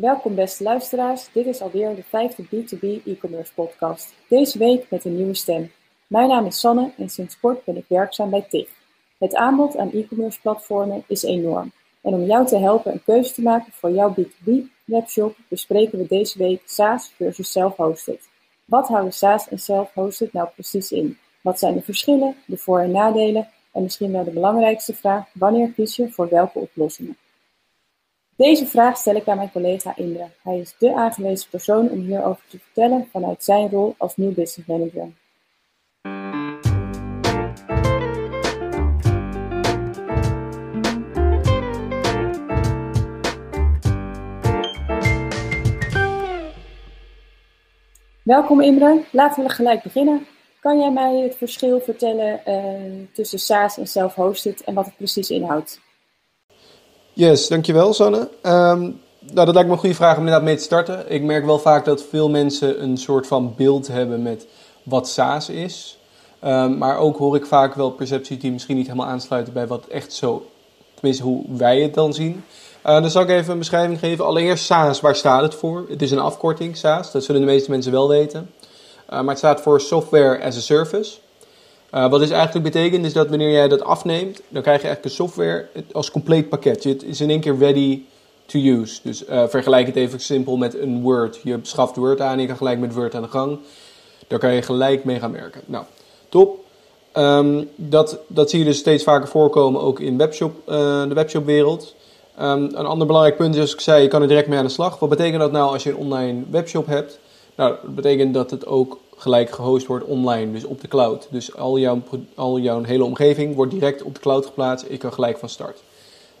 Welkom beste luisteraars, dit is alweer de vijfde B2B e-commerce podcast. Deze week met een nieuwe stem. Mijn naam is Sanne en sinds kort ben ik werkzaam bij TIG. Het aanbod aan e-commerce platformen is enorm. En om jou te helpen een keuze te maken voor jouw B2B webshop bespreken we deze week SaaS versus self-hosted. Wat houden SaaS en self-hosted nou precies in? Wat zijn de verschillen, de voor- en nadelen en misschien wel de belangrijkste vraag, wanneer kies je voor welke oplossingen? Deze vraag stel ik aan mijn collega Indra. Hij is de aangewezen persoon om hierover te vertellen vanuit zijn rol als nieuw business manager. Welkom Imre, laten we gelijk beginnen. Kan jij mij het verschil vertellen uh, tussen SaaS en self-hosted en wat het precies inhoudt? Yes, dankjewel Sanne. Um, nou, dat lijkt me een goede vraag om inderdaad mee te starten. Ik merk wel vaak dat veel mensen een soort van beeld hebben met wat SaaS is. Um, maar ook hoor ik vaak wel percepties die misschien niet helemaal aansluiten bij wat echt zo, tenminste hoe wij het dan zien. Uh, dan zal ik even een beschrijving geven. Allereerst SaaS, waar staat het voor? Het is een afkorting, SaaS, dat zullen de meeste mensen wel weten. Uh, maar het staat voor Software as a Service. Uh, wat dit eigenlijk betekent is dat wanneer jij dat afneemt, dan krijg je eigenlijk een software als compleet pakket. Het is in één keer ready to use. Dus uh, vergelijk het even simpel met een Word. Je schaft Word aan je kan gelijk met Word aan de gang. Daar kan je gelijk mee gaan werken. Nou, top. Um, dat, dat zie je dus steeds vaker voorkomen ook in webshop, uh, de webshopwereld. Um, een ander belangrijk punt is, zoals ik zei, je kan er direct mee aan de slag. Wat betekent dat nou als je een online webshop hebt? Nou, dat betekent dat het ook gelijk gehost wordt online, dus op de cloud. Dus al jouw, al jouw hele omgeving wordt direct op de cloud geplaatst. Je kan gelijk van start.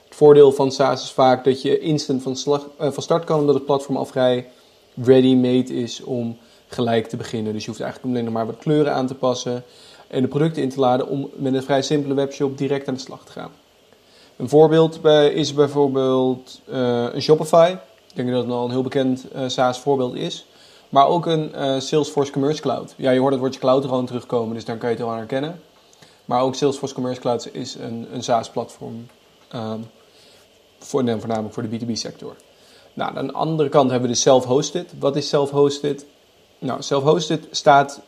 Het voordeel van SaaS is vaak dat je instant van, uh, van start kan, omdat het platform al vrij ready-made is om gelijk te beginnen. Dus je hoeft eigenlijk alleen nog maar wat kleuren aan te passen en de producten in te laden om met een vrij simpele webshop direct aan de slag te gaan. Een voorbeeld is bijvoorbeeld uh, een Shopify. Ik denk dat het al een heel bekend uh, SaaS voorbeeld is. Maar ook een uh, Salesforce Commerce Cloud. Ja, je hoort het woordje cloud gewoon terugkomen, dus dan kan je het wel aan herkennen. Maar ook Salesforce Commerce Cloud is een, een SaaS-platform. Um, voor, voornamelijk voor de B2B-sector. Nou, aan de andere kant hebben we de self-hosted. Wat is self-hosted? Nou, self-hosted staat,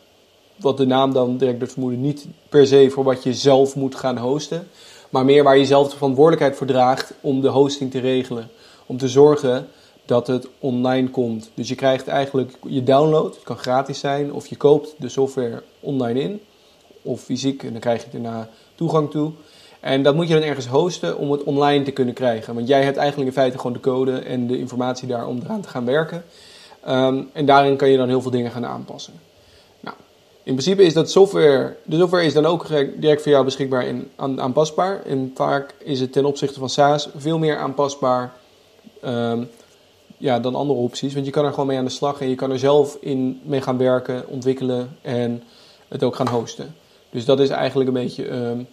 wat de naam dan direct doet vermoeden, niet per se voor wat je zelf moet gaan hosten. Maar meer waar je zelf de verantwoordelijkheid voor draagt om de hosting te regelen. Om te zorgen dat het online komt. Dus je krijgt eigenlijk je download, het kan gratis zijn, of je koopt de software online in, of fysiek, en dan krijg je daarna toegang toe. En dat moet je dan ergens hosten om het online te kunnen krijgen. Want jij hebt eigenlijk in feite gewoon de code en de informatie daar om eraan te gaan werken. Um, en daarin kan je dan heel veel dingen gaan aanpassen. Nou, in principe is dat software, de software is dan ook direct voor jou beschikbaar en aan, aanpasbaar. En vaak is het ten opzichte van SaaS veel meer aanpasbaar um, ja, dan andere opties. Want je kan er gewoon mee aan de slag en je kan er zelf in mee gaan werken, ontwikkelen en het ook gaan hosten. Dus dat is eigenlijk een beetje um,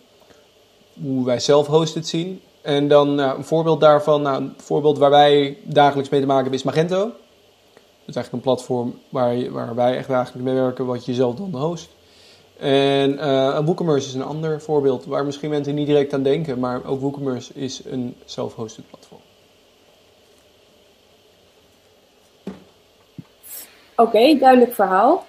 hoe wij zelf hosted zien. En dan nou, een voorbeeld daarvan, nou, een voorbeeld waar wij dagelijks mee te maken hebben is Magento. Dat is eigenlijk een platform waar, wij echt dagelijks mee werken, wat je zelf dan host. En uh, WooCommerce is een ander voorbeeld waar misschien mensen niet direct aan denken, maar ook WooCommerce is een self-hosted platform. Oké, duidelijk verhaal.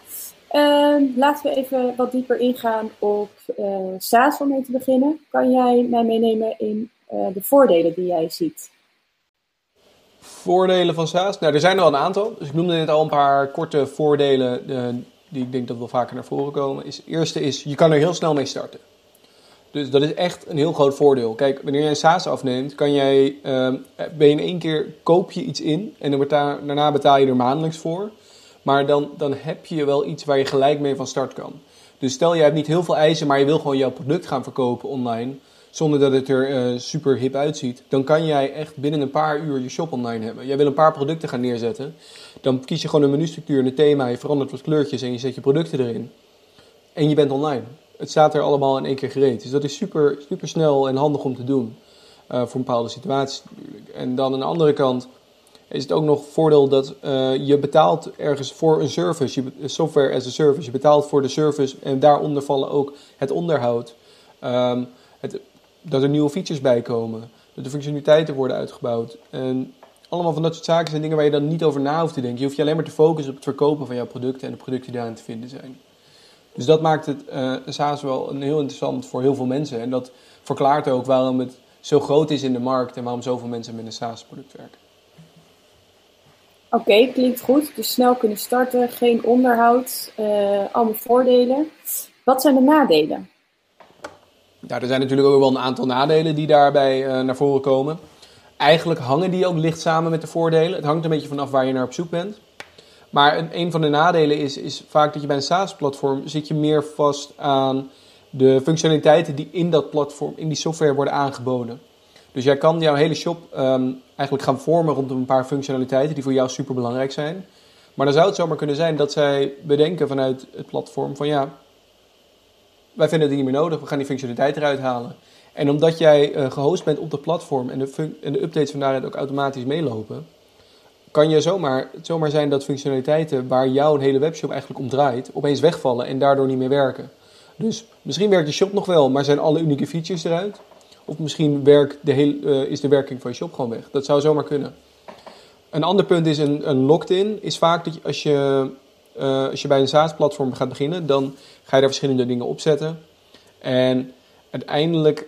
Uh, laten we even wat dieper ingaan op uh, SaaS om mee te beginnen. Kan jij mij meenemen in uh, de voordelen die jij ziet? Voordelen van SaaS? Nou, er zijn er al een aantal. Dus ik noemde net al een paar korte voordelen uh, die ik denk dat wel vaker naar voren komen. Is, eerste is, je kan er heel snel mee starten. Dus dat is echt een heel groot voordeel. Kijk, wanneer je een SaaS afneemt, kan jij, ben je in één keer, koop je iets in en dan betaal, daarna betaal je er maandelijks voor. Maar dan, dan heb je wel iets waar je gelijk mee van start kan. Dus stel je hebt niet heel veel eisen, maar je wil gewoon jouw product gaan verkopen online. Zonder dat het er uh, super hip uitziet. Dan kan jij echt binnen een paar uur je shop online hebben. Jij wil een paar producten gaan neerzetten. Dan kies je gewoon een menustructuur en een thema. Je verandert wat kleurtjes en je zet je producten erin. En je bent online. Het staat er allemaal in één keer gereed. Dus dat is super, super snel en handig om te doen. Uh, voor een bepaalde situaties natuurlijk. En dan aan de andere kant is het ook nog voordeel dat uh, je betaalt ergens voor een service, je, software as a service. Je betaalt voor de service en daaronder vallen ook het onderhoud. Um, het, dat er nieuwe features bij komen, dat de functionaliteiten worden uitgebouwd. En allemaal van dat soort zaken zijn dingen waar je dan niet over na hoeft te denken. Je hoeft je alleen maar te focussen op het verkopen van jouw producten en de producten die daarin te vinden zijn. Dus dat maakt het uh, SaaS wel een heel interessant voor heel veel mensen. En dat verklaart ook waarom het zo groot is in de markt en waarom zoveel mensen met een SaaS-product werken. Oké, klinkt goed. Dus snel kunnen starten, geen onderhoud, uh, allemaal voordelen. Wat zijn de nadelen? Ja, er zijn natuurlijk ook wel een aantal nadelen die daarbij uh, naar voren komen. Eigenlijk hangen die ook licht samen met de voordelen. Het hangt een beetje vanaf waar je naar op zoek bent. Maar een van de nadelen is, is vaak dat je bij een SaaS-platform zit je meer vast aan de functionaliteiten die in dat platform, in die software worden aangeboden. Dus jij kan jouw hele shop um, eigenlijk gaan vormen rondom een paar functionaliteiten die voor jou super belangrijk zijn. Maar dan zou het zomaar kunnen zijn dat zij bedenken vanuit het platform van ja, wij vinden het niet meer nodig, we gaan die functionaliteit eruit halen. En omdat jij uh, gehost bent op de platform en de, en de updates van daaruit ook automatisch meelopen, kan je zomaar, het zomaar zijn dat functionaliteiten waar jouw hele webshop eigenlijk om draait, opeens wegvallen en daardoor niet meer werken. Dus misschien werkt de shop nog wel, maar zijn alle unieke features eruit. Of misschien werkt de heel, uh, is de werking van je shop gewoon weg. Dat zou zomaar kunnen. Een ander punt is een, een locked-in. Is vaak dat als, je, uh, als je bij een SaaS-platform gaat beginnen, dan ga je daar verschillende dingen opzetten. En uiteindelijk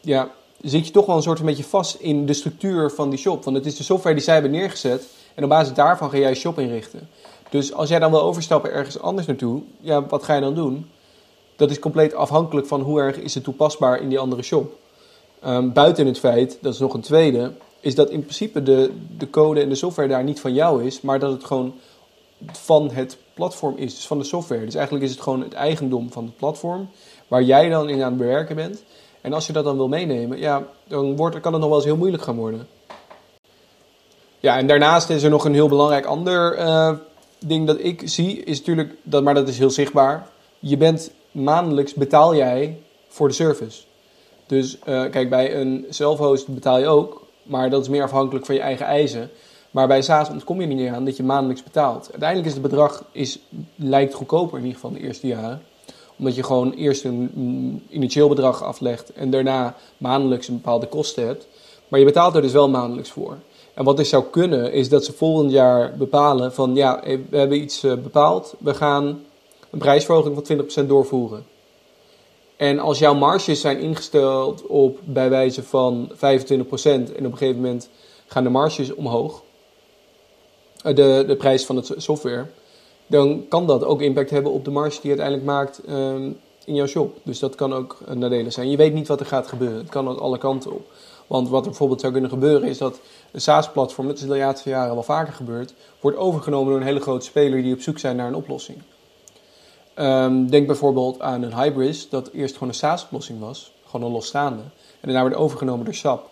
ja, zit je toch wel een soort van beetje vast in de structuur van die shop. Want het is de software die zij hebben neergezet. En op basis daarvan ga jij je shop inrichten. Dus als jij dan wil overstappen ergens anders naartoe, ja, wat ga je dan doen? Dat is compleet afhankelijk van hoe erg is het toepasbaar in die andere shop. Um, buiten het feit, dat is nog een tweede, is dat in principe de, de code en de software daar niet van jou is, maar dat het gewoon van het platform is, dus van de software. Dus eigenlijk is het gewoon het eigendom van het platform, waar jij dan in aan het bewerken bent. En als je dat dan wil meenemen, ja, dan wordt, kan het nog wel eens heel moeilijk gaan worden. Ja, en daarnaast is er nog een heel belangrijk ander uh, ding dat ik zie, is natuurlijk, dat, maar dat is heel zichtbaar. Je bent maandelijks betaal jij voor de service. Dus uh, kijk, bij een self-host betaal je ook, maar dat is meer afhankelijk van je eigen eisen. Maar bij SaaS ontkom je niet aan dat je maandelijks betaalt. Uiteindelijk is het bedrag is, lijkt goedkoper in ieder geval de eerste jaren. Omdat je gewoon eerst een initieel bedrag aflegt en daarna maandelijks een bepaalde kosten hebt. Maar je betaalt er dus wel maandelijks voor. En wat er zou kunnen is dat ze volgend jaar bepalen van ja, we hebben iets eh, bepaald. We gaan een prijsverhoging van 20% doorvoeren. En als jouw marges zijn ingesteld op bij wijze van 25% en op een gegeven moment gaan de marges omhoog, eh, de, de prijs van het software, dan kan dat ook impact hebben op de marge die je uiteindelijk maakt um, in jouw shop. Dus dat kan ook een nadelen zijn. Je weet niet wat er gaat gebeuren. Het kan alle kanten op. Want wat er bijvoorbeeld zou kunnen gebeuren is dat een SaaS-platform, dat is de laatste jaren wel vaker gebeurd, wordt overgenomen door een hele grote speler die op zoek zijn naar een oplossing. Um, denk bijvoorbeeld aan een Hybris, dat eerst gewoon een SaaS-oplossing was, gewoon een losstaande. En daarna werd overgenomen door SAP.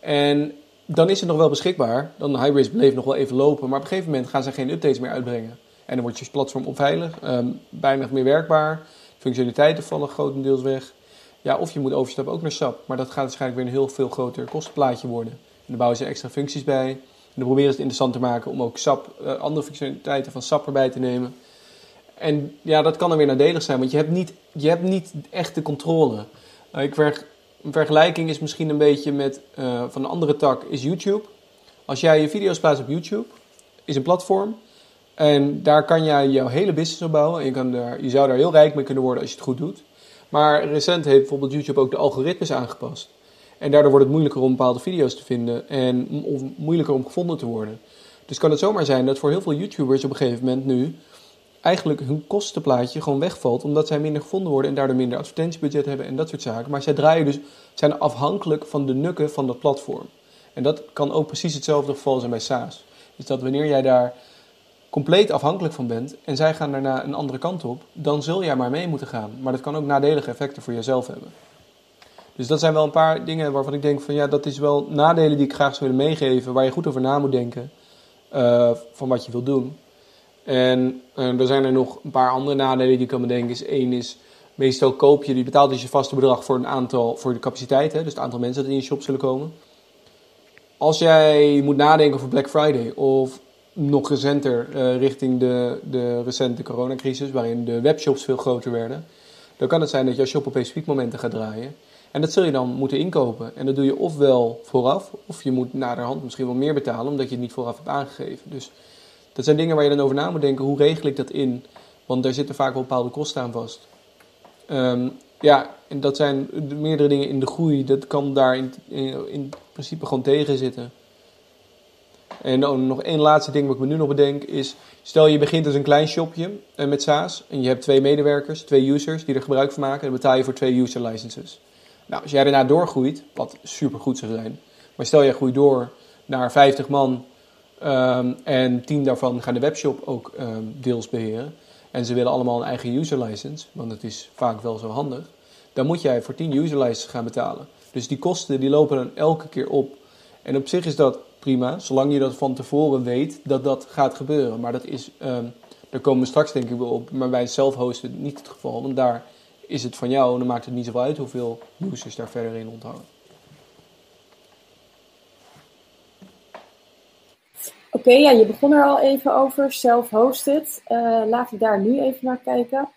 En dan is het nog wel beschikbaar. Dan Hybris bleef nog wel even lopen, maar op een gegeven moment gaan ze geen updates meer uitbrengen. En dan wordt je platform onveilig, um, bijna meer werkbaar, functionaliteiten vallen grotendeels weg. Ja, of je moet overstappen ook naar SAP, maar dat gaat waarschijnlijk weer een heel veel groter kostenplaatje worden. En dan bouwen ze extra functies bij. En dan proberen ze het interessant te maken om ook SAP, uh, andere functionaliteiten van SAP erbij te nemen. En ja, dat kan dan weer nadelig zijn, want je hebt niet, je hebt niet echt de controle. Uh, ik een vergelijking is misschien een beetje met, uh, van een andere tak, is YouTube. Als jij je video's plaatst op YouTube, is een platform. En daar kan jij jouw hele business op bouwen. En je, kan daar, je zou daar heel rijk mee kunnen worden als je het goed doet. Maar recent heeft bijvoorbeeld YouTube ook de algoritmes aangepast. En daardoor wordt het moeilijker om bepaalde video's te vinden en of moeilijker om gevonden te worden. Dus kan het zomaar zijn dat voor heel veel YouTubers op een gegeven moment nu eigenlijk hun kostenplaatje gewoon wegvalt, omdat zij minder gevonden worden en daardoor minder advertentiebudget hebben en dat soort zaken. Maar zij draaien dus, zijn afhankelijk van de nukken van dat platform. En dat kan ook precies hetzelfde geval zijn bij SaaS. Dus dat wanneer jij daar compleet afhankelijk van bent en zij gaan daarna een andere kant op, dan zul jij maar mee moeten gaan. Maar dat kan ook nadelige effecten voor jezelf hebben. Dus dat zijn wel een paar dingen waarvan ik denk van ja, dat is wel nadelen die ik graag zou willen meegeven, waar je goed over na moet denken uh, van wat je wilt doen. En uh, er zijn er nog een paar andere nadelen die ik kan bedenken. Is één is, meestal koop je, die betaalt dus je vaste bedrag voor een aantal, voor de capaciteit, hè, dus het aantal mensen dat in je shop zullen komen. Als jij moet nadenken over Black Friday of nog recenter uh, richting de, de recente coronacrisis, waarin de webshops veel groter werden, dan kan het zijn dat jouw shop op specifiek momenten gaat draaien. En dat zul je dan moeten inkopen. En dat doe je ofwel vooraf, of je moet naderhand misschien wel meer betalen, omdat je het niet vooraf hebt aangegeven. Dus dat zijn dingen waar je dan over na moet denken. Hoe regel ik dat in? Want daar zitten vaak wel bepaalde kosten aan vast. Ehm, ja, en dat zijn meerdere dingen in de groei. Dat kan daar in, in, principe gewoon tegen zitten. En dan nog één laatste ding wat ik me nu nog bedenk is... Stel je begint als een klein shopje eh, met SaaS en je hebt twee medewerkers, twee users die er gebruik van maken. Dan betaal je voor twee user licenses. Nou, als jij daarna doorgroeit, wat super goed zou zijn. Maar stel jij groeit door naar 50 man um, en 10 daarvan gaan de webshop ook um, deels beheren. En ze willen allemaal een eigen user license, want dat is vaak wel zo handig. Dan moet jij voor 10 user licenses gaan betalen. Dus die kosten die lopen dan elke keer op. En op zich is dat prima, zolang je dat van tevoren weet dat dat gaat gebeuren. Maar dat is, um, daar komen we straks denk ik wel op, maar bij zelf-hosten niet het geval. Want daar is het van jou en dan maakt het niet zoveel uit hoeveel users daar verder in onthouden. Oké, ja, je begon er al even over, self-hosted. Uh, laten we daar nu even naar kijken.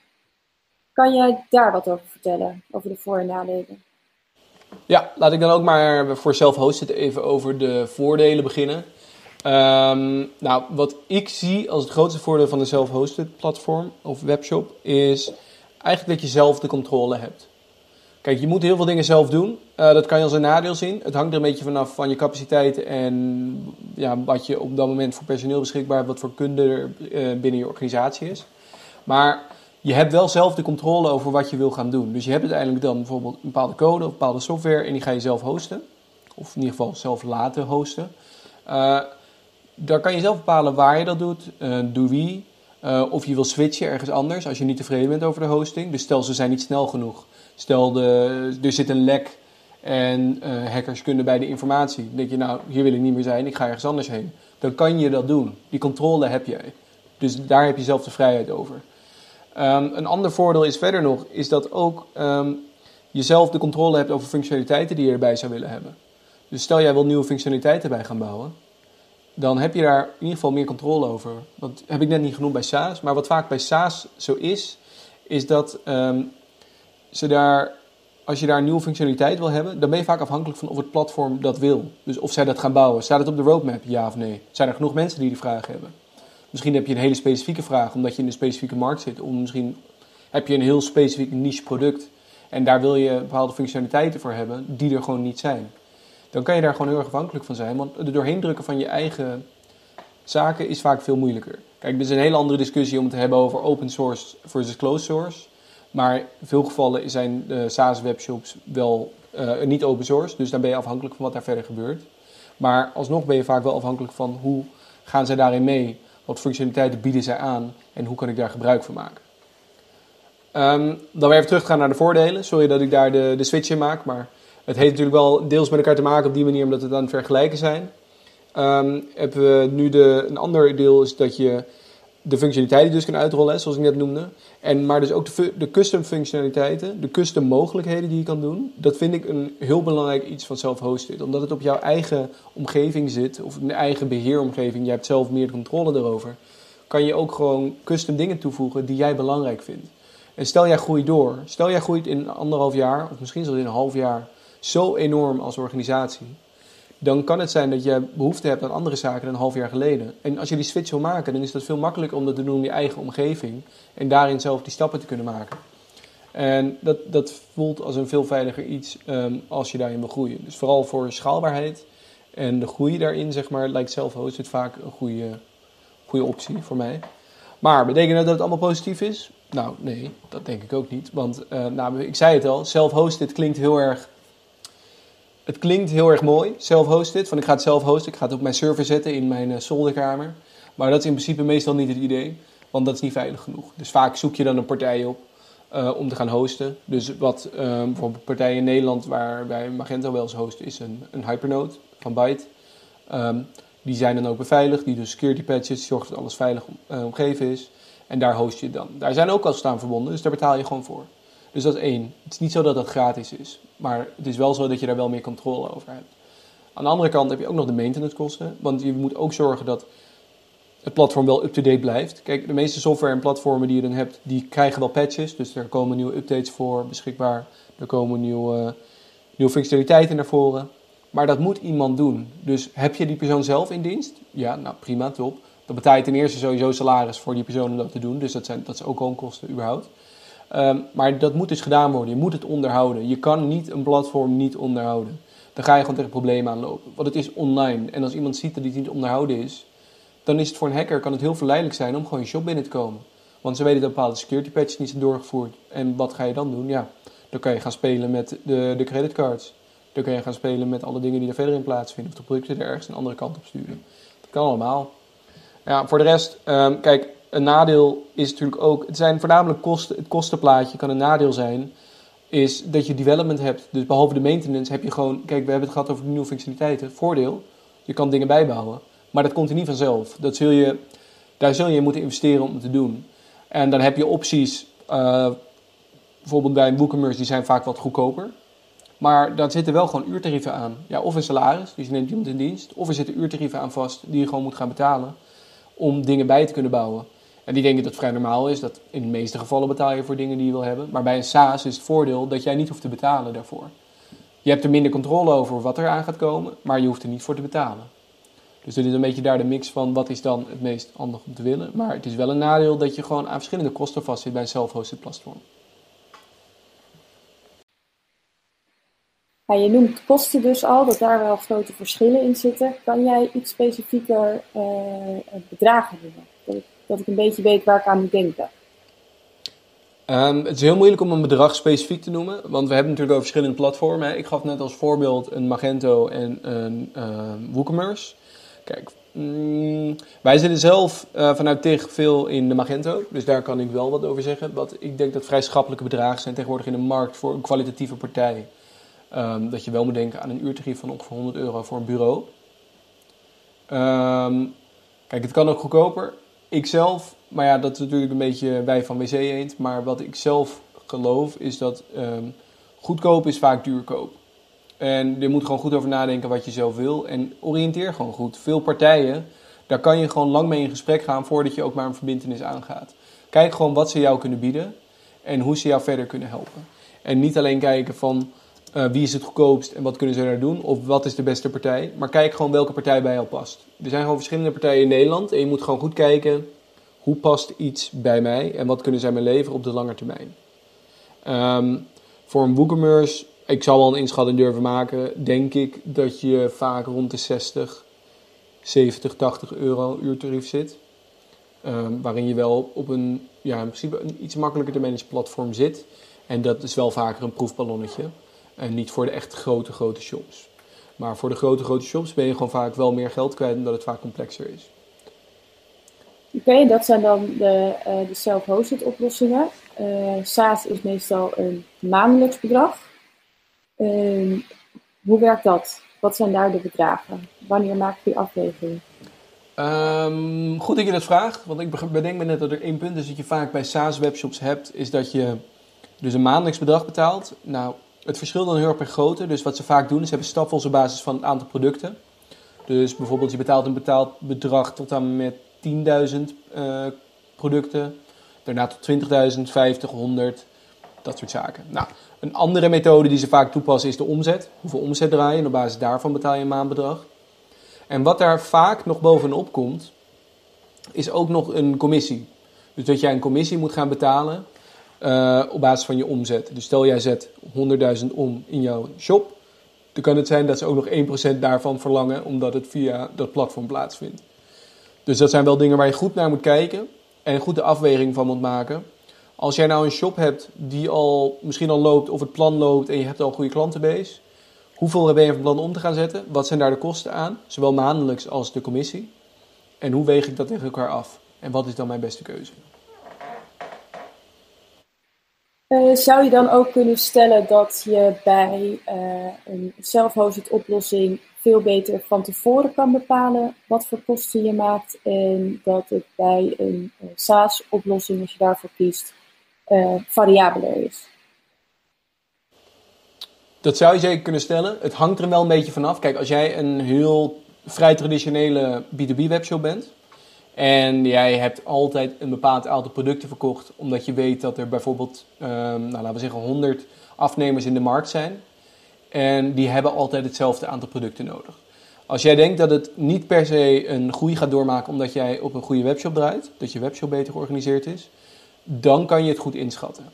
Kan jij daar wat over vertellen, over de voor- en nadelen? Ja, laat ik dan ook maar voor self-hosted even over de voordelen beginnen. Um, nou, wat ik zie als het grootste voordeel van een self-hosted platform of webshop is eigenlijk dat je zelf de controle hebt. Kijk, je moet heel veel dingen zelf doen. Uh, dat kan je als een nadeel zien. Het hangt er een beetje vanaf van je capaciteit en ja, wat je op dat moment voor personeel beschikbaar hebt, wat voor kunde er uh, binnen je organisatie is. Maar je hebt wel zelf de controle over wat je wil gaan doen. Dus je hebt uiteindelijk dan bijvoorbeeld een bepaalde code of bepaalde software en die ga je zelf hosten. Of in ieder geval zelf laten hosten. Uh, daar kan je zelf bepalen waar je dat doet, door wie. of je wil switchen ergens anders als je niet tevreden bent over de hosting. Dus stel ze zijn niet snel genoeg Stel, de, er zit een lek en uh, hackers kunnen bij de informatie. Denk je, nou, hier wil ik niet meer zijn, ik ga ergens anders heen. Dan kan je dat doen. Die controle heb jij. Dus daar heb je zelf de vrijheid over. Um, een ander voordeel is verder nog, is dat ook um, je zelf de controle hebt over functionaliteiten die je erbij zou willen hebben. Dus stel jij wil nieuwe functionaliteiten bij gaan bouwen, dan heb je daar in ieder geval meer controle over. Dat heb ik net niet genoemd bij SaaS, maar wat vaak bij SaaS zo is, is dat um, daar, als je daar nieuwe functionaliteit wil hebben, dan ben je vaak afhankelijk van of het platform dat wil. Dus of zij dat gaan bouwen. Staat het op de roadmap, ja of nee? Zijn er genoeg mensen die die vraag hebben? Misschien heb je een hele specifieke vraag, omdat je in een specifieke markt zit. Of misschien heb je een heel specifiek niche product en daar wil je bepaalde functionaliteiten voor hebben die er gewoon niet zijn. Dan kan je daar gewoon heel erg afhankelijk van zijn, want er doorheen drukken van je eigen zaken is vaak veel moeilijker. Kijk, dit is een hele andere discussie om het te hebben over open source versus closed source. Maar in veel gevallen zijn de SaaS-webshops wel uh, niet open source, dus dan ben je afhankelijk van wat daar verder gebeurt. Maar alsnog ben je vaak wel afhankelijk van hoe gaan zij daarin mee, wat functionaliteiten bieden zij aan en hoe kan ik daar gebruik van maken. Um, dan weer even terug gaan naar de voordelen. Sorry dat ik daar de, de switch in maak, maar het heeft natuurlijk wel deels met elkaar te maken op die manier, omdat het dan vergelijken zijn. Um, hebben we nu de, een ander deel is dat je de functionaliteiten dus kan uitrollen, zoals ik net noemde. En, maar dus ook de, de custom functionaliteiten, de custom mogelijkheden die je kan doen. Dat vind ik een heel belangrijk iets van self-hosted. Omdat het op jouw eigen omgeving zit, of een eigen beheeromgeving. Je hebt zelf meer controle erover. Kan je ook gewoon custom dingen toevoegen die jij belangrijk vindt. En stel jij groeit door. Stel jij groeit in anderhalf jaar, of misschien zelfs in een half jaar, zo enorm als organisatie dan kan het zijn dat je behoefte hebt aan andere zaken dan een half jaar geleden. En als je die switch wil maken, dan is dat veel makkelijker om dat te doen in je eigen omgeving en daarin zelf die stappen te kunnen maken. En dat, dat voelt als een veel veiliger iets um, als je daarin wil groeien. Dus vooral voor schaalbaarheid en de groei daarin, zeg maar, lijkt zelf-hosted vaak een goede, goede optie voor mij. Maar betekent dat dat het allemaal positief is? Nou, nee, dat denk ik ook niet. Want, uh, nou, ik zei het al, self-hosted klinkt heel erg het klinkt heel erg mooi, self-hosted. Van ik ga het zelf hosten, ik ga het op mijn server zetten in mijn uh, zolderkamer. Maar dat is in principe meestal niet het idee, want dat is niet veilig genoeg. Dus vaak zoek je dan een partij op uh, om te gaan hosten. Dus wat uh, bijvoorbeeld partijen in Nederland waar wij Magento wel eens hosten, is een, een Hypernode van Byte. Um, die zijn dan ook beveiligd, die doen security patches, zorgt dat alles veilig omgeven is. En daar host je dan. Daar zijn ook al staan verbonden, dus daar betaal je gewoon voor. Dus dat is één. Het is niet zo dat dat gratis is. Maar het is wel zo dat je daar wel meer controle over hebt. Aan de andere kant heb je ook nog de maintenance kosten. Want je moet ook zorgen dat het platform wel up-to-date blijft. Kijk, de meeste software en platformen die je dan hebt, die krijgen wel patches. Dus er komen nieuwe updates voor beschikbaar. Er komen nieuwe nieuwe functionaliteiten naar voren. Maar dat moet iemand doen. Dus heb je die persoon zelf in dienst? Ja, nou prima, top. Dan betaal je ten eerste sowieso salaris voor die persoon om dat te doen. Dus dat, zijn, dat is ook al een kosten überhaupt. Ehm, maar dat moet dus gedaan worden. Je moet het onderhouden. Je kan niet een platform niet onderhouden. Dan ga je gewoon tegen problemen aanlopen. Want het is online. En als iemand ziet dat het niet onderhouden is, dan is het voor een hacker kan het heel verleidelijk zijn om gewoon je shop binnen te komen. Want ze weten dat bepaalde security patches niet zijn doorgevoerd. En wat ga je dan doen? Ja, dan kan je gaan spelen met de, de creditcards. Dan kan je gaan spelen met alle dingen die er verder in plaatsvinden. Of de producten er ergens een andere kant op sturen. Dat kan allemaal. Ja, voor de rest, um, kijk, een nadeel is natuurlijk ook... Het zijn voornamelijk kosten, het kostenplaatje kan een nadeel zijn... is dat je development hebt. Dus behalve de maintenance heb je gewoon... Kijk, we hebben het gehad over de nieuwe functionaliteiten. Voordeel, je kan dingen bijbouwen. Maar dat komt er niet vanzelf. Dat zul je, daar zul je moeten investeren om te doen. En dan heb je opties... Uh, bijvoorbeeld bij WooCommerce, die zijn vaak wat goedkoper. Maar daar zitten wel gewoon uurtarieven aan. Ja, of een salaris, dus je neemt iemand in dienst. Of er zitten uurtarieven aan vast die je gewoon moet gaan betalen om dingen bij te kunnen bouwen. En die denken dat het vrij normaal is. Dat in de meeste gevallen betaal je voor dingen die je wil hebben. Maar bij een SaaS is het voordeel dat jij niet hoeft te betalen daarvoor. Je hebt er minder controle over wat er aan gaat komen, maar je hoeft er niet voor te betalen. Dus dit is een beetje daar de mix van wat is dan het meest handig om te willen. Maar het is wel een nadeel dat je gewoon aan verschillende kosten vastzit bij een self-hosted platform. Ja, je noemt kosten dus al, dat daar wel grote verschillen in zitten. Kan jij iets specifieker uh, bedragen noemen? Dat ik, een beetje weet waar ik aan moet denken. Um, het is heel moeilijk om een bedrag specifiek te noemen, want we hebben natuurlijk over verschillende platformen. Ik gaf net als voorbeeld een Magento en een uh, WooCommerce. Kijk, mm, wij zitten zelf uh, vanuit TIG veel in de Magento, dus daar kan ik wel wat over zeggen. Wat ik denk dat vrij schappelijke bedragen zijn tegenwoordig in de markt voor een kwalitatieve partij. Um, dat je wel moet denken aan een uurtarief van ongeveer 100 euro voor een bureau. Kijk, het kan ook goedkoper. Ik zelf, maar ja, dat is natuurlijk een beetje wij van WC Eend. Maar wat ik zelf geloof is dat um, goedkoop is vaak duurkoop. En je moet gewoon goed over nadenken wat je zelf wil. En oriënteer gewoon goed. Veel partijen, daar kan je gewoon lang mee in gesprek gaan voordat je ook maar een verbindenis aangaat. Kijk gewoon wat ze jou kunnen bieden en hoe ze jou verder kunnen helpen. En niet alleen kijken van uh, wie is het goedkoopst en wat kunnen ze daar doen? Of wat is de beste partij? Maar kijk gewoon welke partij bij jou past. Er zijn gewoon verschillende partijen in Nederland. En je moet gewoon goed kijken hoe past iets bij mij en wat kunnen zij me leveren op de lange termijn. Um, voor een WooCommerce, ik zal wel een inschatting durven maken, denk ik dat je vaak rond de 60, 70, 80 euro uurtarief zit. Um, waarin je wel op een, ja, in principe een iets makkelijker te managen platform zit. En dat is wel vaker een proefballonnetje. En niet voor de echt grote, grote shops. Maar voor de grote, grote shops ben je gewoon vaak wel meer geld kwijt omdat het vaak complexer is. Oké, dat zijn dan de, uh, de self-hosted oplossingen. Uh, SaaS is meestal een maandelijks bedrag. Uh, hoe werkt dat? Wat zijn daar de bedragen? Wanneer maak je die afweging? Um, goed dat je dat vraagt, want ik bedenk me net dat er één punt is dat je vaak bij SaaS-webshops hebt, is dat je dus een maandelijks bedrag betaalt. Nou, het verschil dan heel erg per grootte. Dus wat ze vaak doen, is hebben stapels op basis van het aantal producten. Dus bijvoorbeeld je betaalt een betaald bedrag tot aan met 10.000 uh, producten. Daarna tot 20.000, 50, 100, dat soort zaken. Nou, een andere methode die ze vaak toepassen is de omzet. Hoeveel omzet draai je op basis daarvan betaal je een maandbedrag. En wat daar vaak nog bovenop komt, is ook nog een commissie. Dus dat jij een commissie moet gaan betalen uh, op basis van je omzet. Dus stel jij zet 100.000 om in jouw shop, dan kan het zijn dat ze ook nog 1% daarvan verlangen, omdat het via dat platform plaatsvindt. Dus dat zijn wel dingen waar je goed naar moet kijken en goed de afweging van moet maken. Als jij nou een shop hebt die al misschien al loopt of het plan loopt en je hebt al een goede klantenbase, hoeveel ben je van plan om te gaan zetten? Wat zijn daar de kosten aan, zowel maandelijks als de commissie? En hoe weeg ik dat tegen elkaar af? En wat is dan mijn beste keuze? Uh, zou je dan ook kunnen stellen dat je bij uh, een self-hosted oplossing veel beter van tevoren kan bepalen wat voor kosten je maakt en dat het bij een uh, SaaS-oplossing, als je daarvoor kiest, variabeler is? Dat zou je zeker kunnen stellen. Het hangt er wel een beetje vanaf. Kijk, als jij een heel vrij traditionele B2B-webshop bent, en jij hebt altijd een bepaald aantal producten verkocht, omdat je weet dat er bijvoorbeeld, um, nou, laten we zeggen, 100 afnemers in de markt zijn. En die hebben altijd hetzelfde aantal producten nodig. Als jij denkt dat het niet per se een groei gaat doormaken omdat jij op een goede webshop draait, dat je webshop beter georganiseerd is, dan kan je het goed inschatten.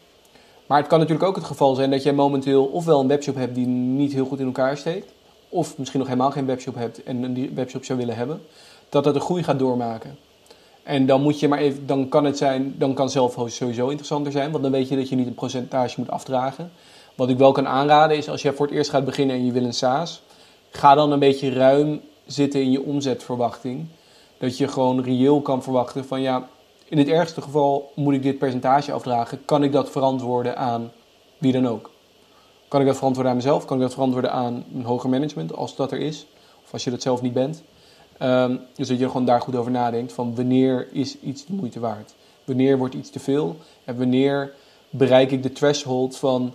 Maar het kan natuurlijk ook het geval zijn dat jij momenteel ofwel een webshop hebt die niet heel goed in elkaar steekt, of misschien nog helemaal geen webshop hebt en een webshop zou willen hebben, dat dat een groei gaat doormaken. En dan moet je maar even, dan kan het zijn, dan kan zelfhost sowieso interessanter zijn, want dan weet je dat je niet een percentage moet afdragen. Wat ik wel kan aanraden is als je voor het eerst gaat beginnen en je wil een SaaS, ga dan een beetje ruim zitten in je omzetverwachting. Dat je gewoon reëel kan verwachten van ja, in het ergste geval moet ik dit percentage afdragen. Kan ik dat verantwoorden aan wie dan ook? Kan ik dat verantwoorden aan mezelf? Kan ik dat verantwoorden aan een hoger management als dat er is? Of als je dat zelf niet bent? Ehm, dus dat je gewoon daar goed over nadenkt van wanneer is iets de moeite waard? Wanneer wordt iets te veel? En wanneer bereik ik de threshold van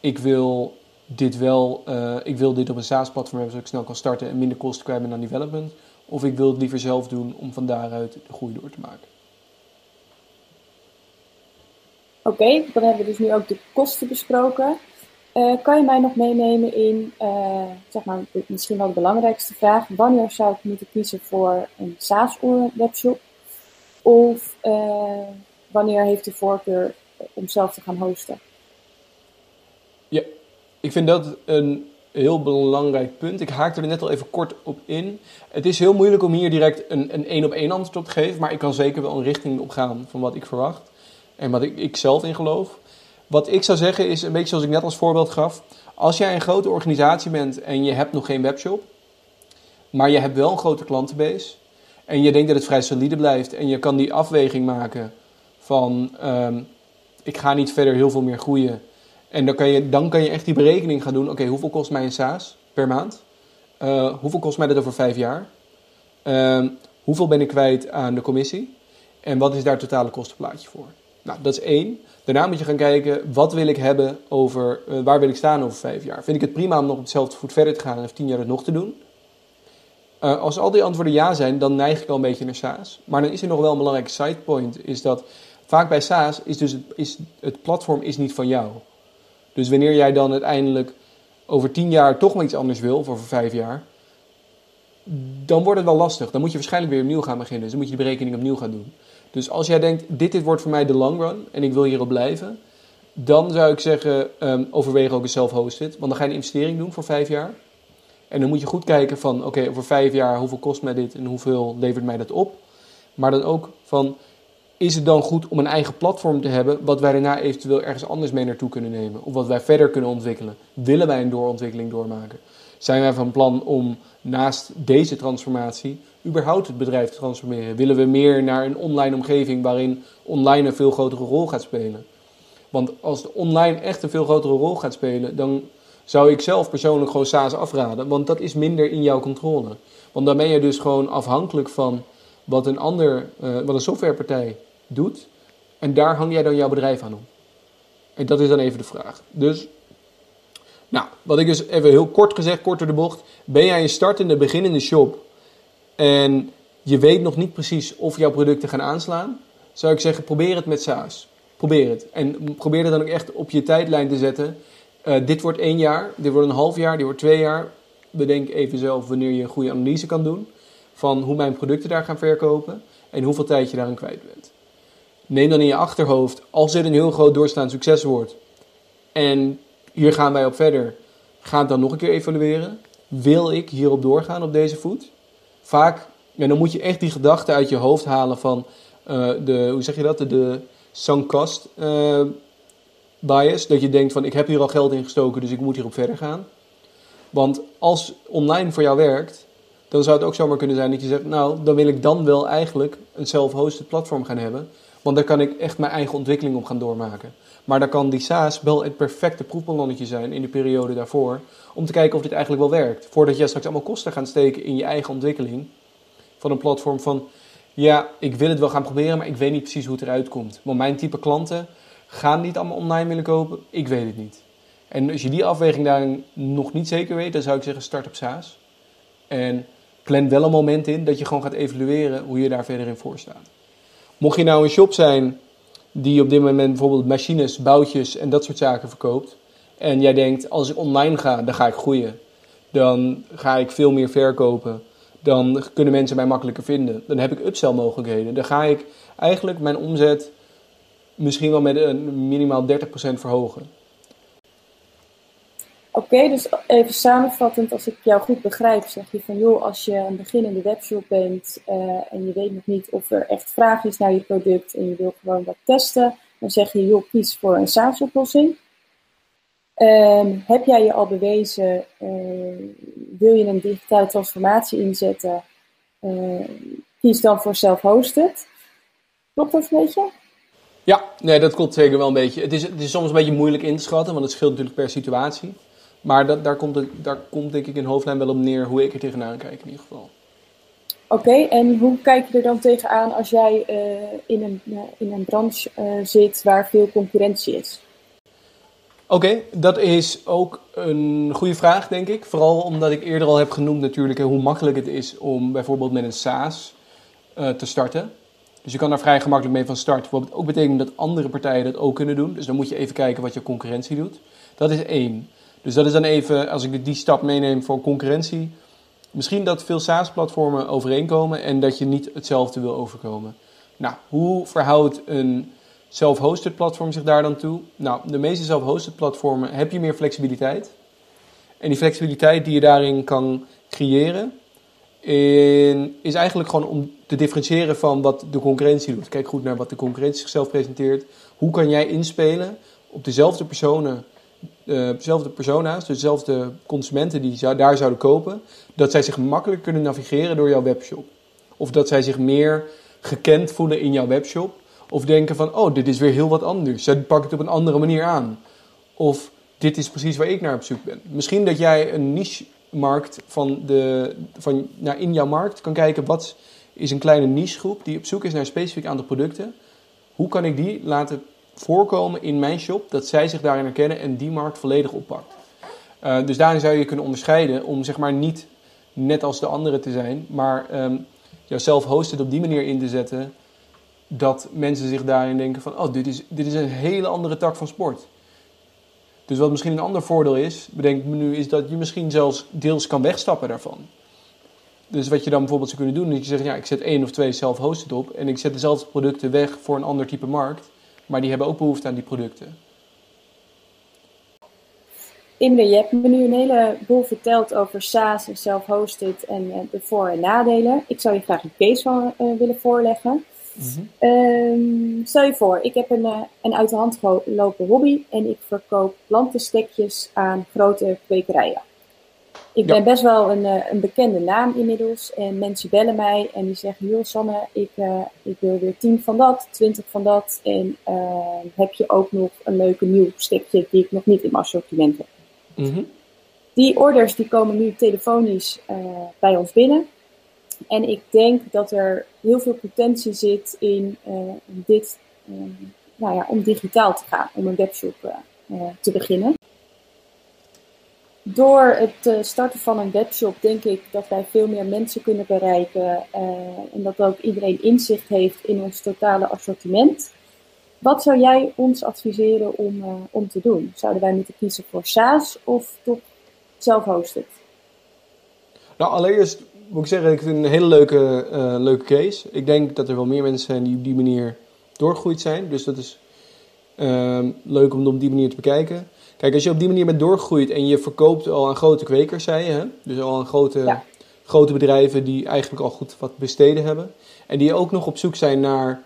ik wil dit wel, uh, ik wil dit op een SaaS-platform hebben zodat ik snel kan starten en minder kosten kwijt aan development. Of ik wil het liever zelf doen om van daaruit de groei door te maken. Oké, dan hebben we dus nu ook de kosten besproken. Uh, kan je mij nog meenemen in, uh, zeg maar, misschien wel de belangrijkste vraag. Wanneer zou ik moeten kiezen voor een SaaS-webshop? Of uh, wanneer heeft de voorkeur om zelf te gaan hosten? Ja, ik vind dat een heel belangrijk punt. Ik haakte er net al even kort op in. Het is heel moeilijk om hier direct een, een één op één antwoord op te geven, maar ik kan zeker wel een richting op gaan van wat ik verwacht en wat ik, ik zelf in geloof. Wat ik zou zeggen is een beetje zoals ik net als voorbeeld gaf. Als jij een grote organisatie bent en je hebt nog geen webshop, maar je hebt wel een grote klantenbase en je denkt dat het vrij solide blijft en je kan die afweging maken van um, ik ga niet verder heel veel meer groeien. En dan kan je, dan kan je echt die berekening gaan doen. Oké, hoeveel kost mij een SaaS per maand? Uh, hoeveel kost mij dat over vijf jaar? Uh, hoeveel ben ik kwijt aan de commissie? En wat is daar totale kostenplaatje voor? Nou, dat is één. Daarna moet je gaan kijken, wat wil ik hebben over, uh, waar wil ik staan over vijf jaar? Vind ik het prima om nog op hetzelfde voet verder te gaan en over tien jaar het nog te doen? Uh, als al die antwoorden ja zijn, dan neig ik al een beetje naar SaaS. Maar dan is er nog wel een belangrijke sidepoint, is dat vaak bij SaaS is dus het, is, het platform is niet van jou. Dus wanneer jij dan uiteindelijk over tien jaar toch maar iets anders wil, of over vijf jaar, dan wordt het wel lastig. Dan moet je waarschijnlijk weer opnieuw gaan beginnen. Dus dan moet je de berekening opnieuw gaan doen. Dus als jij denkt, dit, dit wordt voor mij de long run en ik wil hierop blijven, dan zou ik zeggen, um, overweeg ook een self-hosted. Want dan ga je een investering doen voor vijf jaar. En dan moet je goed kijken van, oké, over vijf jaar, hoeveel kost mij dit en hoeveel levert mij dat op? Maar dan ook van, is het dan goed om een eigen platform te hebben, wat wij daarna eventueel ergens anders mee naartoe kunnen nemen? Of wat wij verder kunnen ontwikkelen? Willen wij een doorontwikkeling doormaken? Zijn wij van plan om naast deze transformatie überhaupt het bedrijf te transformeren? Willen we meer naar een online omgeving waarin online een veel grotere rol gaat spelen? Want als de online echt een veel grotere rol gaat spelen, dan zou ik zelf persoonlijk gewoon SaaS afraden, want dat is minder in jouw controle. Want dan ben je dus gewoon afhankelijk van wat een ander, uh, wat een softwarepartij doet. En daar hang jij dan jouw bedrijf aan op. En dat is dan even de vraag. Dus, nou, wat ik dus even heel kort gezegd, kort door de bocht. Ben jij een startende, beginnende shop en je weet nog niet precies of jouw producten gaan aanslaan, zou ik zeggen, probeer het met SaaS. Probeer het. En probeer het dan ook echt op je tijdlijn te zetten. Uh, dit wordt één jaar, dit wordt een half jaar, dit wordt twee jaar. Bedenk even zelf wanneer je een goede analyse kan doen van hoe mijn producten daar gaan verkopen en hoeveel tijd je daaraan kwijt bent. Neem dan in je achterhoofd, als dit een heel groot doorstaand succes wordt en hier gaan wij op verder, ga het dan nog een keer evalueren. Wil ik hierop doorgaan op deze voet? Vaak, en dan moet je echt die gedachte uit je hoofd halen van uh, de, hoe zeg je dat, de, de sunk cost uh, bias. Dat je denkt van ik heb hier al geld in gestoken, dus ik moet hierop verder gaan. Want als online voor jou werkt, dan zou het ook zomaar kunnen zijn dat je zegt, nou, dan wil ik dan wel eigenlijk een self-hosted platform gaan hebben. Want daar kan ik echt mijn eigen ontwikkeling op gaan doormaken. Maar dan kan die SaaS wel het perfecte proefballonnetje zijn in de periode daarvoor. Om te kijken of dit eigenlijk wel werkt. Voordat je straks allemaal kosten gaat steken in je eigen ontwikkeling. Van een platform van, ja, ik wil het wel gaan proberen, maar ik weet niet precies hoe het eruit komt. Want mijn type klanten gaan niet allemaal online willen kopen. Ik weet het niet. En als je die afweging daar nog niet zeker weet, dan zou ik zeggen start op SaaS. En plan wel een moment in dat je gewoon gaat evalueren hoe je daar verder in voor staat. Mocht je nou een shop zijn die op dit moment bijvoorbeeld machines, boutjes en dat soort zaken verkoopt. En jij denkt, als ik online ga, dan ga ik groeien. Dan ga ik veel meer verkopen. Dan kunnen mensen mij makkelijker vinden. Dan heb ik upsell mogelijkheden. Dan ga ik eigenlijk mijn omzet misschien wel met een minimaal 30% verhogen. Oké, dus even samenvattend, als ik jou goed begrijp, zeg je van joh, als je een beginnende webshop bent uh, en je weet nog niet of er echt vraag is naar je product en je wil gewoon wat testen, dan zeg je joh, kies voor een SaaS-oplossing. Um, heb jij je al bewezen, uh, wil je een digitale transformatie inzetten, uh, kies dan voor self-hosted. Klopt dat een beetje? Ja, nee, dat klopt zeker wel een beetje. Het is, het is soms een beetje moeilijk in te schatten, want het scheelt natuurlijk per situatie. Maar dat, daar, komt het, daar komt denk ik in hoofdlijn wel op neer hoe ik er tegenaan kijk in ieder geval. Oké, en hoe kijk je er dan tegenaan als jij uh, in, een, uh, in een branche uh, zit waar veel concurrentie is? Oké, okay, dat is ook een goede vraag, denk ik. Vooral omdat ik eerder al heb genoemd natuurlijk hoe makkelijk het is om bijvoorbeeld met een SaaS te starten. Dus je kan daar vrij gemakkelijk mee van start. Wat ook betekent dat andere partijen dat ook kunnen doen. Dus dan moet je even kijken wat je concurrentie doet. Dat is één. Dus dat is dan even, als ik die stap meeneem voor concurrentie. Misschien dat veel SaaS-platformen overeenkomen en dat je niet hetzelfde wil overkomen. Nou, hoe verhoudt een self-hosted platform zich daar dan toe? Nou, de meeste self-hosted platformen heb je meer flexibiliteit. En die flexibiliteit die je daarin kan creëren, is eigenlijk gewoon om te differentiëren van wat de concurrentie doet. Kijk goed naar wat de concurrentie zichzelf presenteert. Hoe kan jij inspelen op dezelfde personen dezelfde persona's, dezelfde consumenten die daar zouden kopen, dat zij zich makkelijk kunnen navigeren door jouw webshop. Of dat zij zich meer gekend voelen in jouw webshop. Of denken van, oh, dit is weer heel wat anders. Zij pakken het op een andere manier aan. Of dit is precies waar ik naar op zoek ben. Misschien dat jij een niche-markt van de, van, nou, in jouw markt kan kijken, wat is een kleine niche-groep die op zoek is naar een specifiek aantal producten. Hoe kan ik die laten voorkomen in mijn shop dat zij zich daarin herkennen en die markt volledig oppakt. Uh, dus daarin zou je kunnen onderscheiden om zeg maar niet net als de anderen te zijn, maar um, jouzelf hosted op die manier in te zetten dat mensen zich daarin denken van oh dit is, dit is een hele andere tak van sport. Dus wat misschien een ander voordeel is, bedenk me nu, is dat je misschien zelfs deels kan wegstappen daarvan. Dus wat je dan bijvoorbeeld zou kunnen doen, is je zegt ja ik zet één of twee self-hosted op en ik zet dezelfde producten weg voor een ander type markt maar die hebben ook behoefte aan die producten. Imre, je hebt me nu een heleboel verteld over SaaS en self-hosted en uh, de voor- en nadelen. Ik zou je graag een case van uh, willen voorleggen. Mm-hmm. um, stel je voor, ik heb een, uh, een uit de hand gelopen hobby en ik verkoop plantenstekjes aan grote kwekerijen ik ben best wel een, eh, een, bekende naam inmiddels. En mensen bellen mij en die zeggen: Joh, Sanne, ik, uh, ik wil weer 10 van dat, 20 van dat. En uh, heb je ook nog een leuke nieuw stikje die ik nog niet in mijn assortiment heb? Mm-hmm. Die orders die komen nu telefonisch uh, bij ons binnen. En ik denk dat er heel veel potentie zit in dit, nou ja, om digitaal te gaan, om een webshop te beginnen door het eh, starten van een webshop denk ik dat wij veel meer mensen kunnen bereiken uh, en dat ook iedereen inzicht heeft in ons totale assortiment. Wat zou jij ons adviseren om, uh, om te doen? Zouden wij moeten kiezen voor SaaS of toch zelf-hosted? Nou, allereerst moet ik zeggen, ik vind het een hele leuke, leuke case. Ik denk dat er wel meer mensen zijn die op die manier doorgegroeid zijn. Dus dat is ehm, leuk om het op die manier te bekijken. Kijk, als je op die manier met doorgroeit en je verkoopt al aan grote kwekers, zei je, hè? dus al aan grote, grote bedrijven die eigenlijk al goed wat besteden hebben, en die ook nog op zoek zijn naar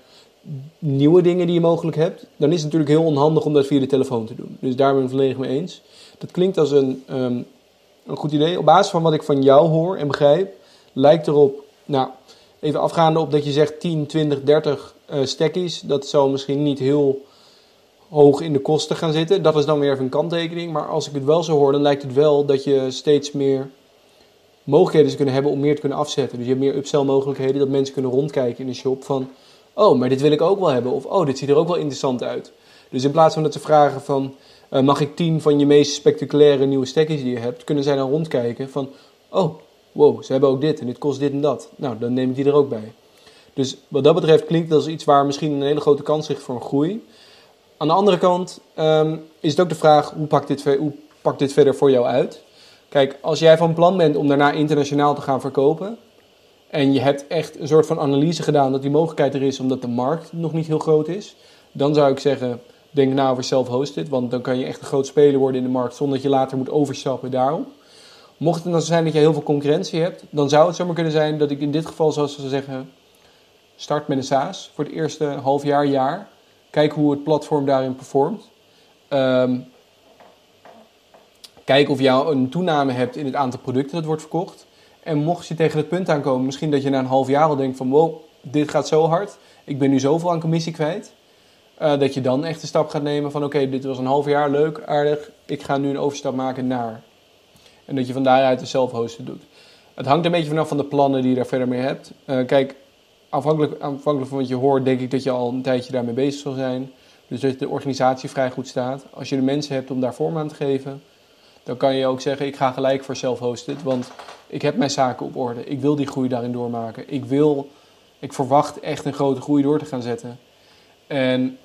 nieuwe dingen die je mogelijk hebt, dan is het natuurlijk heel onhandig om dat via de telefoon te doen. Dus daar ben ik het volledig mee eens. Dat klinkt als een, um, een goed idee. Op basis van wat ik van jou hoor en begrijp, lijkt erop, nou, even afgaande op dat je zegt 10, 20, 30 uh, stekkies. Dat zou misschien niet heel hoog in de kosten gaan zitten. Dat is dan weer even een kanttekening. Maar als ik het wel zo hoor, dan lijkt het wel dat je steeds meer mogelijkheden zou kunnen hebben om meer te kunnen afzetten. Dus je hebt meer upsell mogelijkheden, dat mensen kunnen rondkijken in de shop van... Oh, maar dit wil ik ook wel hebben. Of oh, dit ziet er ook wel interessant uit. Dus in plaats van dat ze vragen van... Uh, mag ik tien van je meest spectaculaire nieuwe stekjes die je hebt? Kunnen zij dan rondkijken van... Oh, wow, ze hebben ook dit en dit kost dit en dat. Nou, dan neem ik die er ook bij. Dus wat dat betreft klinkt dat als iets waar misschien een hele grote kans ligt voor een groei. Aan de andere kant ehm, is het ook de vraag, hoe pakt, dit, hoe pakt dit verder voor jou uit? Kijk, als jij van plan bent om daarna internationaal te gaan verkopen... en je hebt echt een soort van analyse gedaan dat die mogelijkheid er is... omdat de markt nog niet heel groot is... dan zou ik zeggen, denk na over self-hosted. Want dan kan je echt een groot speler worden in de markt... zonder dat je later moet overstappen daarop. Mocht het dan zijn dat je heel veel concurrentie hebt... dan zou het zomaar kunnen zijn dat ik in dit geval, ze zeggen... start met een SaaS voor het eerste half jaar, jaar... Kijk hoe het platform daarin performt. Um, kijk of je een toename hebt in het aantal producten dat wordt verkocht. En mocht je tegen het punt aankomen, misschien dat je na een half jaar al denkt van wow, dit gaat zo hard. Ik ben nu zoveel aan commissie kwijt. Uh, dat je dan echt de stap gaat nemen van oké, dit was een half jaar leuk, aardig. Ik ga nu een overstap maken naar. En dat je van daaruit de zelfhosten doet. Het hangt een beetje vanaf van de plannen die je daar verder mee hebt. Uh, kijk, afhankelijk, afhankelijk van wat je hoort, denk ik dat je al een tijdje daarmee bezig zal zijn. Dus dat de organisatie vrij goed staat. Als je de mensen hebt om daar vorm aan te geven, dan kan je ook zeggen: ik ga gelijk voor self-hosted, want ik heb mijn zaken op orde. Ik wil die groei daarin doormaken. Ik wil, ik verwacht echt een grote groei door te gaan zetten. En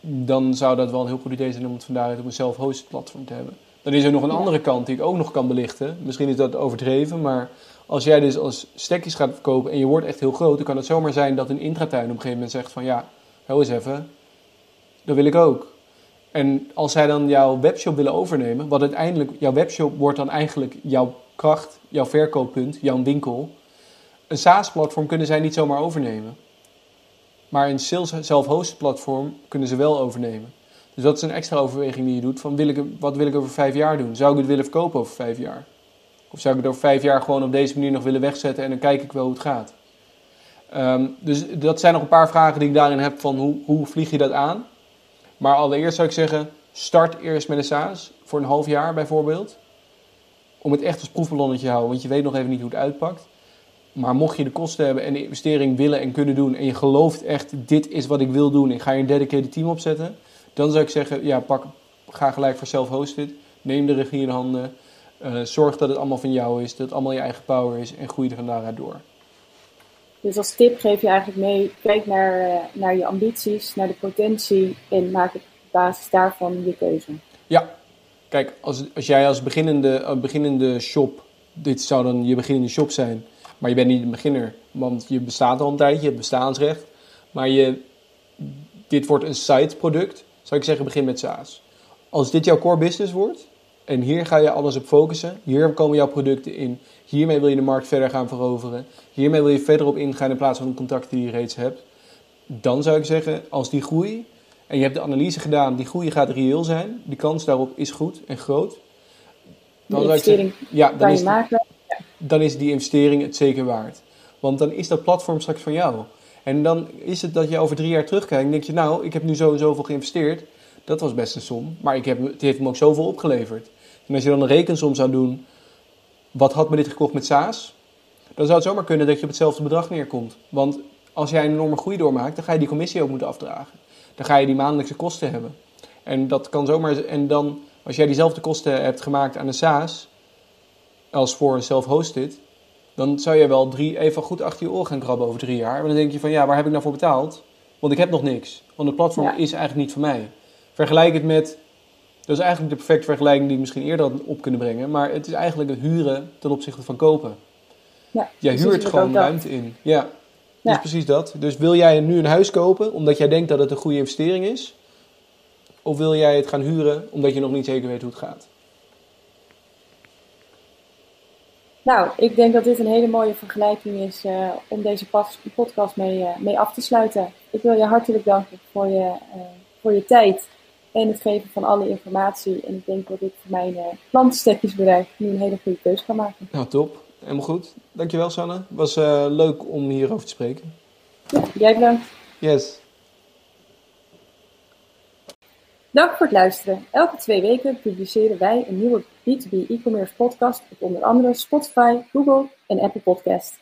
dan zou dat wel een heel goed idee zijn om het van daaruit op een self-hosted platform te hebben. Dan is er nog een andere kant die ik ook nog kan belichten. Misschien is dat overdreven, maar als jij dus als stekjes gaat verkopen en je wordt echt heel groot, dan kan het zomaar zijn dat een intratuin op een gegeven moment zegt van ja, hou eens even, dat wil ik ook. En als zij dan jouw webshop willen overnemen, wat uiteindelijk, jouw webshop wordt dan eigenlijk jouw kracht, jouw verkooppunt, jouw winkel. Een SaaS-platform kunnen zij niet zomaar overnemen. Maar een sales self-hosted platform kunnen ze wel overnemen. Dus dat is een extra overweging die je doet van wil ik, wat wil ik over vijf jaar doen? Zou ik het willen verkopen over vijf jaar? Of zou ik het over vijf jaar gewoon op deze manier nog willen wegzetten en dan kijk ik wel hoe het gaat? Um, dus dat zijn nog een paar vragen die ik daarin heb van hoe, hoe vlieg je dat aan? Maar allereerst zou ik zeggen, start eerst met een SaaS voor een half jaar bijvoorbeeld. Om het echt als proefballonnetje te houden, want je weet nog even niet hoe het uitpakt. Maar mocht je de kosten hebben en de investering willen en kunnen doen en je gelooft echt, dit is wat ik wil doen en ga je een dedicated team opzetten, dan zou ik zeggen, ja, pak, ga gelijk voor self-hosted. Neem de regie in handen. Uh, zorg dat het allemaal van jou is, dat het allemaal je eigen power is en groei er van daaruit door. Dus als tip geef je eigenlijk mee, kijk naar, uh, naar je ambities, naar de potentie en maak op basis daarvan je keuze. Ja, kijk, als, als jij als beginnende, beginnende shop, dit zou dan je beginnende shop zijn, maar je bent niet een beginner, want je bestaat al een tijdje, je hebt bestaansrecht, maar je, dit wordt een side product, zou ik zeggen begin met SaaS. Als dit jouw core business wordt, en hier ga je alles op focussen. Hier komen jouw producten in. Hiermee wil je de markt verder gaan veroveren. Hiermee wil je verder op ingaan in plaats van de contacten die je reeds hebt. Dan zou ik zeggen, als die groei, en je hebt de analyse gedaan, die groei gaat reëel zijn. Die kans daarop is goed en groot. Dan zeggen, ja, dan is, maken. Dan is die investering het zeker waard. Want dan is dat platform straks van jou. En dan is het dat je over drie jaar terugkijkt en denk je, nou, ik heb nu zo en zoveel geïnvesteerd. Dat was best een som, maar ik heb, het heeft me ook zoveel opgeleverd. En als je dan een rekensom zou doen, wat had me dit gekost met SaaS? Dan zou het zomaar kunnen dat je op hetzelfde bedrag neerkomt. Want als jij een enorme groei doormaakt, dan ga je die commissie ook moeten afdragen. Dan ga je die maandelijkse kosten hebben. En dat kan zomaar. En dan, als jij diezelfde kosten hebt gemaakt aan een SaaS, als voor een self-hosted, dan zou je wel drie, even goed achter je oor gaan krabben over drie jaar. Maar dan denk je van ja, waar heb ik nou voor betaald? Want ik heb nog niks. Want het platform is eigenlijk niet voor mij. Vergelijk het met dat is eigenlijk de perfecte vergelijking die ik misschien eerder had op kunnen brengen. Maar het is eigenlijk het huren ten opzichte van kopen. Ja, jij huurt gewoon ruimte in. Ja, ja. Dus precies dat. Dus wil jij nu een huis kopen omdat jij denkt dat het een goede investering is? Of wil jij het gaan huren omdat je nog niet zeker weet hoe het gaat? Nou, ik denk dat dit een hele mooie vergelijking is uh, om deze podcast mee, uh, mee af te sluiten. Ik wil je hartelijk danken voor je, uh, voor je tijd en het geven van alle informatie. En ik denk dat ik voor mijn uh, klantstekjesbedrijf nu een hele goede keuze kan maken. Nou, top. Helemaal goed. Dankjewel, Sanne. Het was uh, leuk om hierover te spreken. Ja, jij bedankt. Yes. Dank voor het luisteren. Elke twee weken publiceren wij een nieuwe B2B e-commerce podcast op onder andere Spotify, Google en Apple Podcast.